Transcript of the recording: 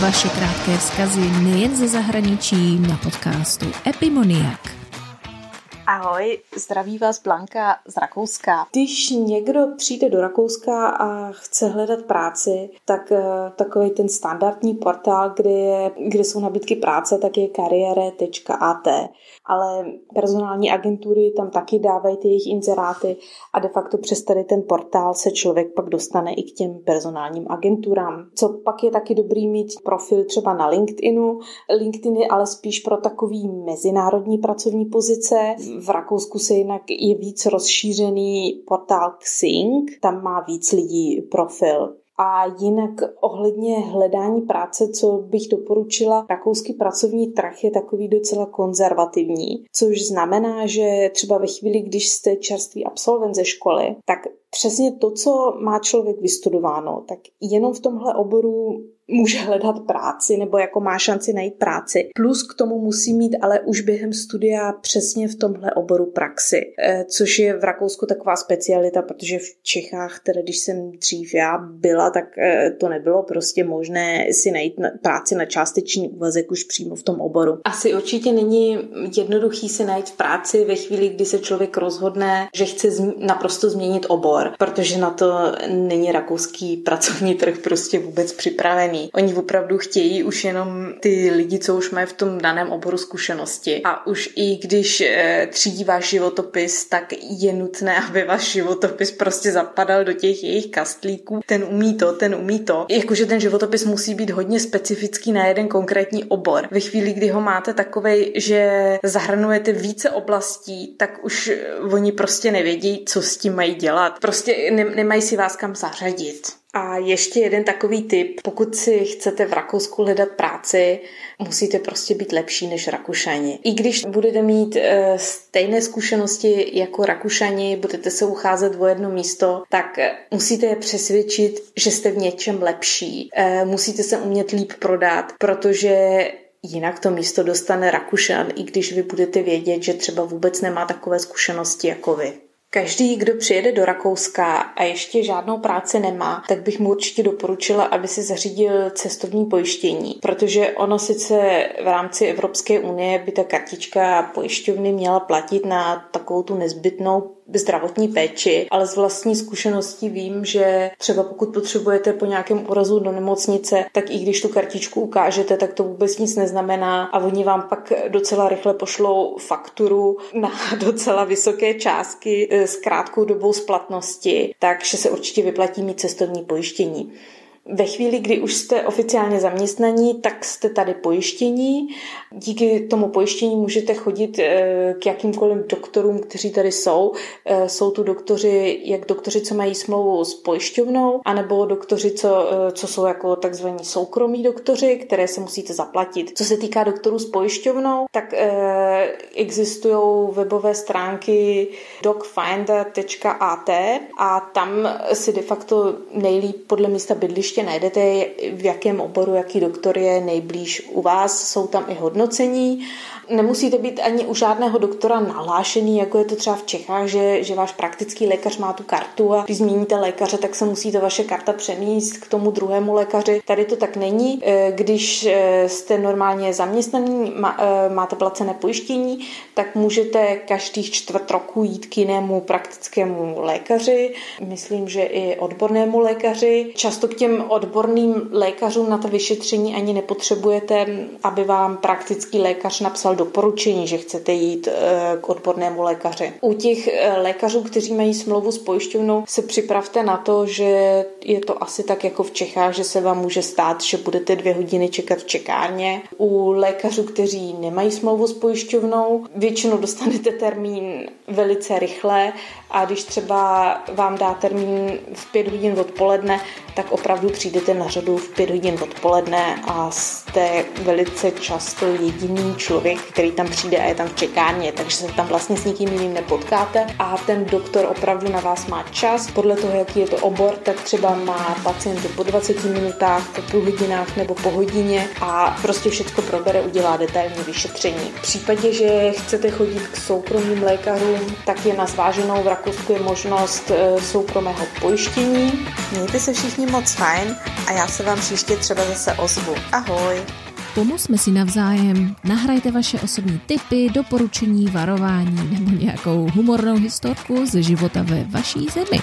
vaše krátké vzkazy nejen ze zahraničí na podcastu Epimoniak. Ahoj, zdraví vás Blanka z Rakouska. Když někdo přijde do Rakouska a chce hledat práci, tak uh, takový ten standardní portál, kde, je, kde jsou nabídky práce, tak je kariére.at. Ale personální agentury tam taky dávají ty jejich inzeráty a de facto přes tady ten portál se člověk pak dostane i k těm personálním agenturám. Co pak je taky dobrý mít profil třeba na LinkedInu. LinkedIn je ale spíš pro takový mezinárodní pracovní pozice v Rakousku se jinak je víc rozšířený portál Xing, tam má víc lidí profil. A jinak ohledně hledání práce, co bych doporučila, rakouský pracovní trh je takový docela konzervativní, což znamená, že třeba ve chvíli, když jste čerstvý absolvent ze školy, tak přesně to, co má člověk vystudováno, tak jenom v tomhle oboru může hledat práci nebo jako má šanci najít práci. Plus k tomu musí mít ale už během studia přesně v tomhle oboru praxi, eh, což je v Rakousku taková specialita, protože v Čechách, teda když jsem dřív já byla, tak eh, to nebylo prostě možné si najít práci na částečný úvazek už přímo v tom oboru. Asi určitě není jednoduchý si najít práci ve chvíli, kdy se člověk rozhodne, že chce naprosto změnit obor, protože na to není rakouský pracovní trh prostě vůbec připravený Oni opravdu chtějí už jenom ty lidi, co už mají v tom daném oboru zkušenosti. A už i když e, třídí váš životopis, tak je nutné, aby váš životopis prostě zapadal do těch jejich kastlíků. Ten umí to, ten umí to. Jakože ten životopis musí být hodně specifický na jeden konkrétní obor. Ve chvíli, kdy ho máte takovej, že zahrnujete více oblastí, tak už oni prostě nevědí, co s tím mají dělat. Prostě ne- nemají si vás kam zařadit. A ještě jeden takový tip. Pokud si chcete v Rakousku hledat práci, musíte prostě být lepší než Rakušani. I když budete mít e, stejné zkušenosti jako Rakušani, budete se ucházet o jedno místo, tak musíte je přesvědčit, že jste v něčem lepší. E, musíte se umět líp prodat, protože Jinak to místo dostane Rakušan, i když vy budete vědět, že třeba vůbec nemá takové zkušenosti jako vy. Každý, kdo přijede do Rakouska a ještě žádnou práci nemá, tak bych mu určitě doporučila, aby si zařídil cestovní pojištění, protože ono sice v rámci Evropské unie by ta kartička pojišťovny měla platit na takovou tu nezbytnou zdravotní péči, ale z vlastní zkušeností vím, že třeba pokud potřebujete po nějakém úrazu do nemocnice, tak i když tu kartičku ukážete, tak to vůbec nic neznamená a oni vám pak docela rychle pošlou fakturu na docela vysoké částky s krátkou dobou splatnosti, takže se určitě vyplatí mít cestovní pojištění. Ve chvíli, kdy už jste oficiálně zaměstnaní, tak jste tady pojištění. Díky tomu pojištění můžete chodit eh, k jakýmkoliv doktorům, kteří tady jsou. Eh, jsou tu doktoři, jak doktoři, co mají smlouvu s pojišťovnou, anebo doktoři, co, eh, co jsou jako takzvaní soukromí doktoři, které se musíte zaplatit. Co se týká doktorů s pojišťovnou, tak existují webové stránky docfinder.at a tam si de facto nejlíp podle místa bydliště prostě najdete, v jakém oboru, jaký doktor je nejblíž u vás. Jsou tam i hodnocení nemusíte být ani u žádného doktora nahlášený, jako je to třeba v Čechách, že, že váš praktický lékař má tu kartu a když změníte lékaře, tak se musíte vaše karta přemíst k tomu druhému lékaři. Tady to tak není. E, když e, jste normálně zaměstnaný, e, máte placené pojištění, tak můžete každých čtvrt roku jít k jinému praktickému lékaři, myslím, že i odbornému lékaři. Často k těm odborným lékařům na to vyšetření ani nepotřebujete, aby vám praktický lékař napsal doporučení, že chcete jít eh, k odbornému lékaři. U těch eh, lékařů, kteří mají smlouvu s pojišťovnou, se připravte na to, že je to asi tak jako v Čechách, že se vám může stát, že budete dvě hodiny čekat v čekárně. U lékařů, kteří nemají smlouvu s pojišťovnou, většinou dostanete termín velice rychle a když třeba vám dá termín v pět hodin odpoledne, tak opravdu přijdete na řadu v pět hodin odpoledne a jste velice často jediný člověk, který tam přijde a je tam v čekárně, takže se tam vlastně s nikým jiným nepotkáte a ten doktor opravdu na vás má čas. Podle toho, jaký je to obor, tak třeba má pacienty po 20 minutách, po půl hodinách nebo po hodině a prostě všechno probere, udělá detailní vyšetření. V případě, že chcete chodit k soukromým lékařům, tak je na zváženou v Rakousku je možnost eh, soukromého pojištění. Mějte se všichni moc fajn fajn a já se vám příště třeba zase ozvu. Ahoj! Pomozme si navzájem, nahrajte vaše osobní tipy, doporučení, varování nebo nějakou humornou historku ze života ve vaší zemi.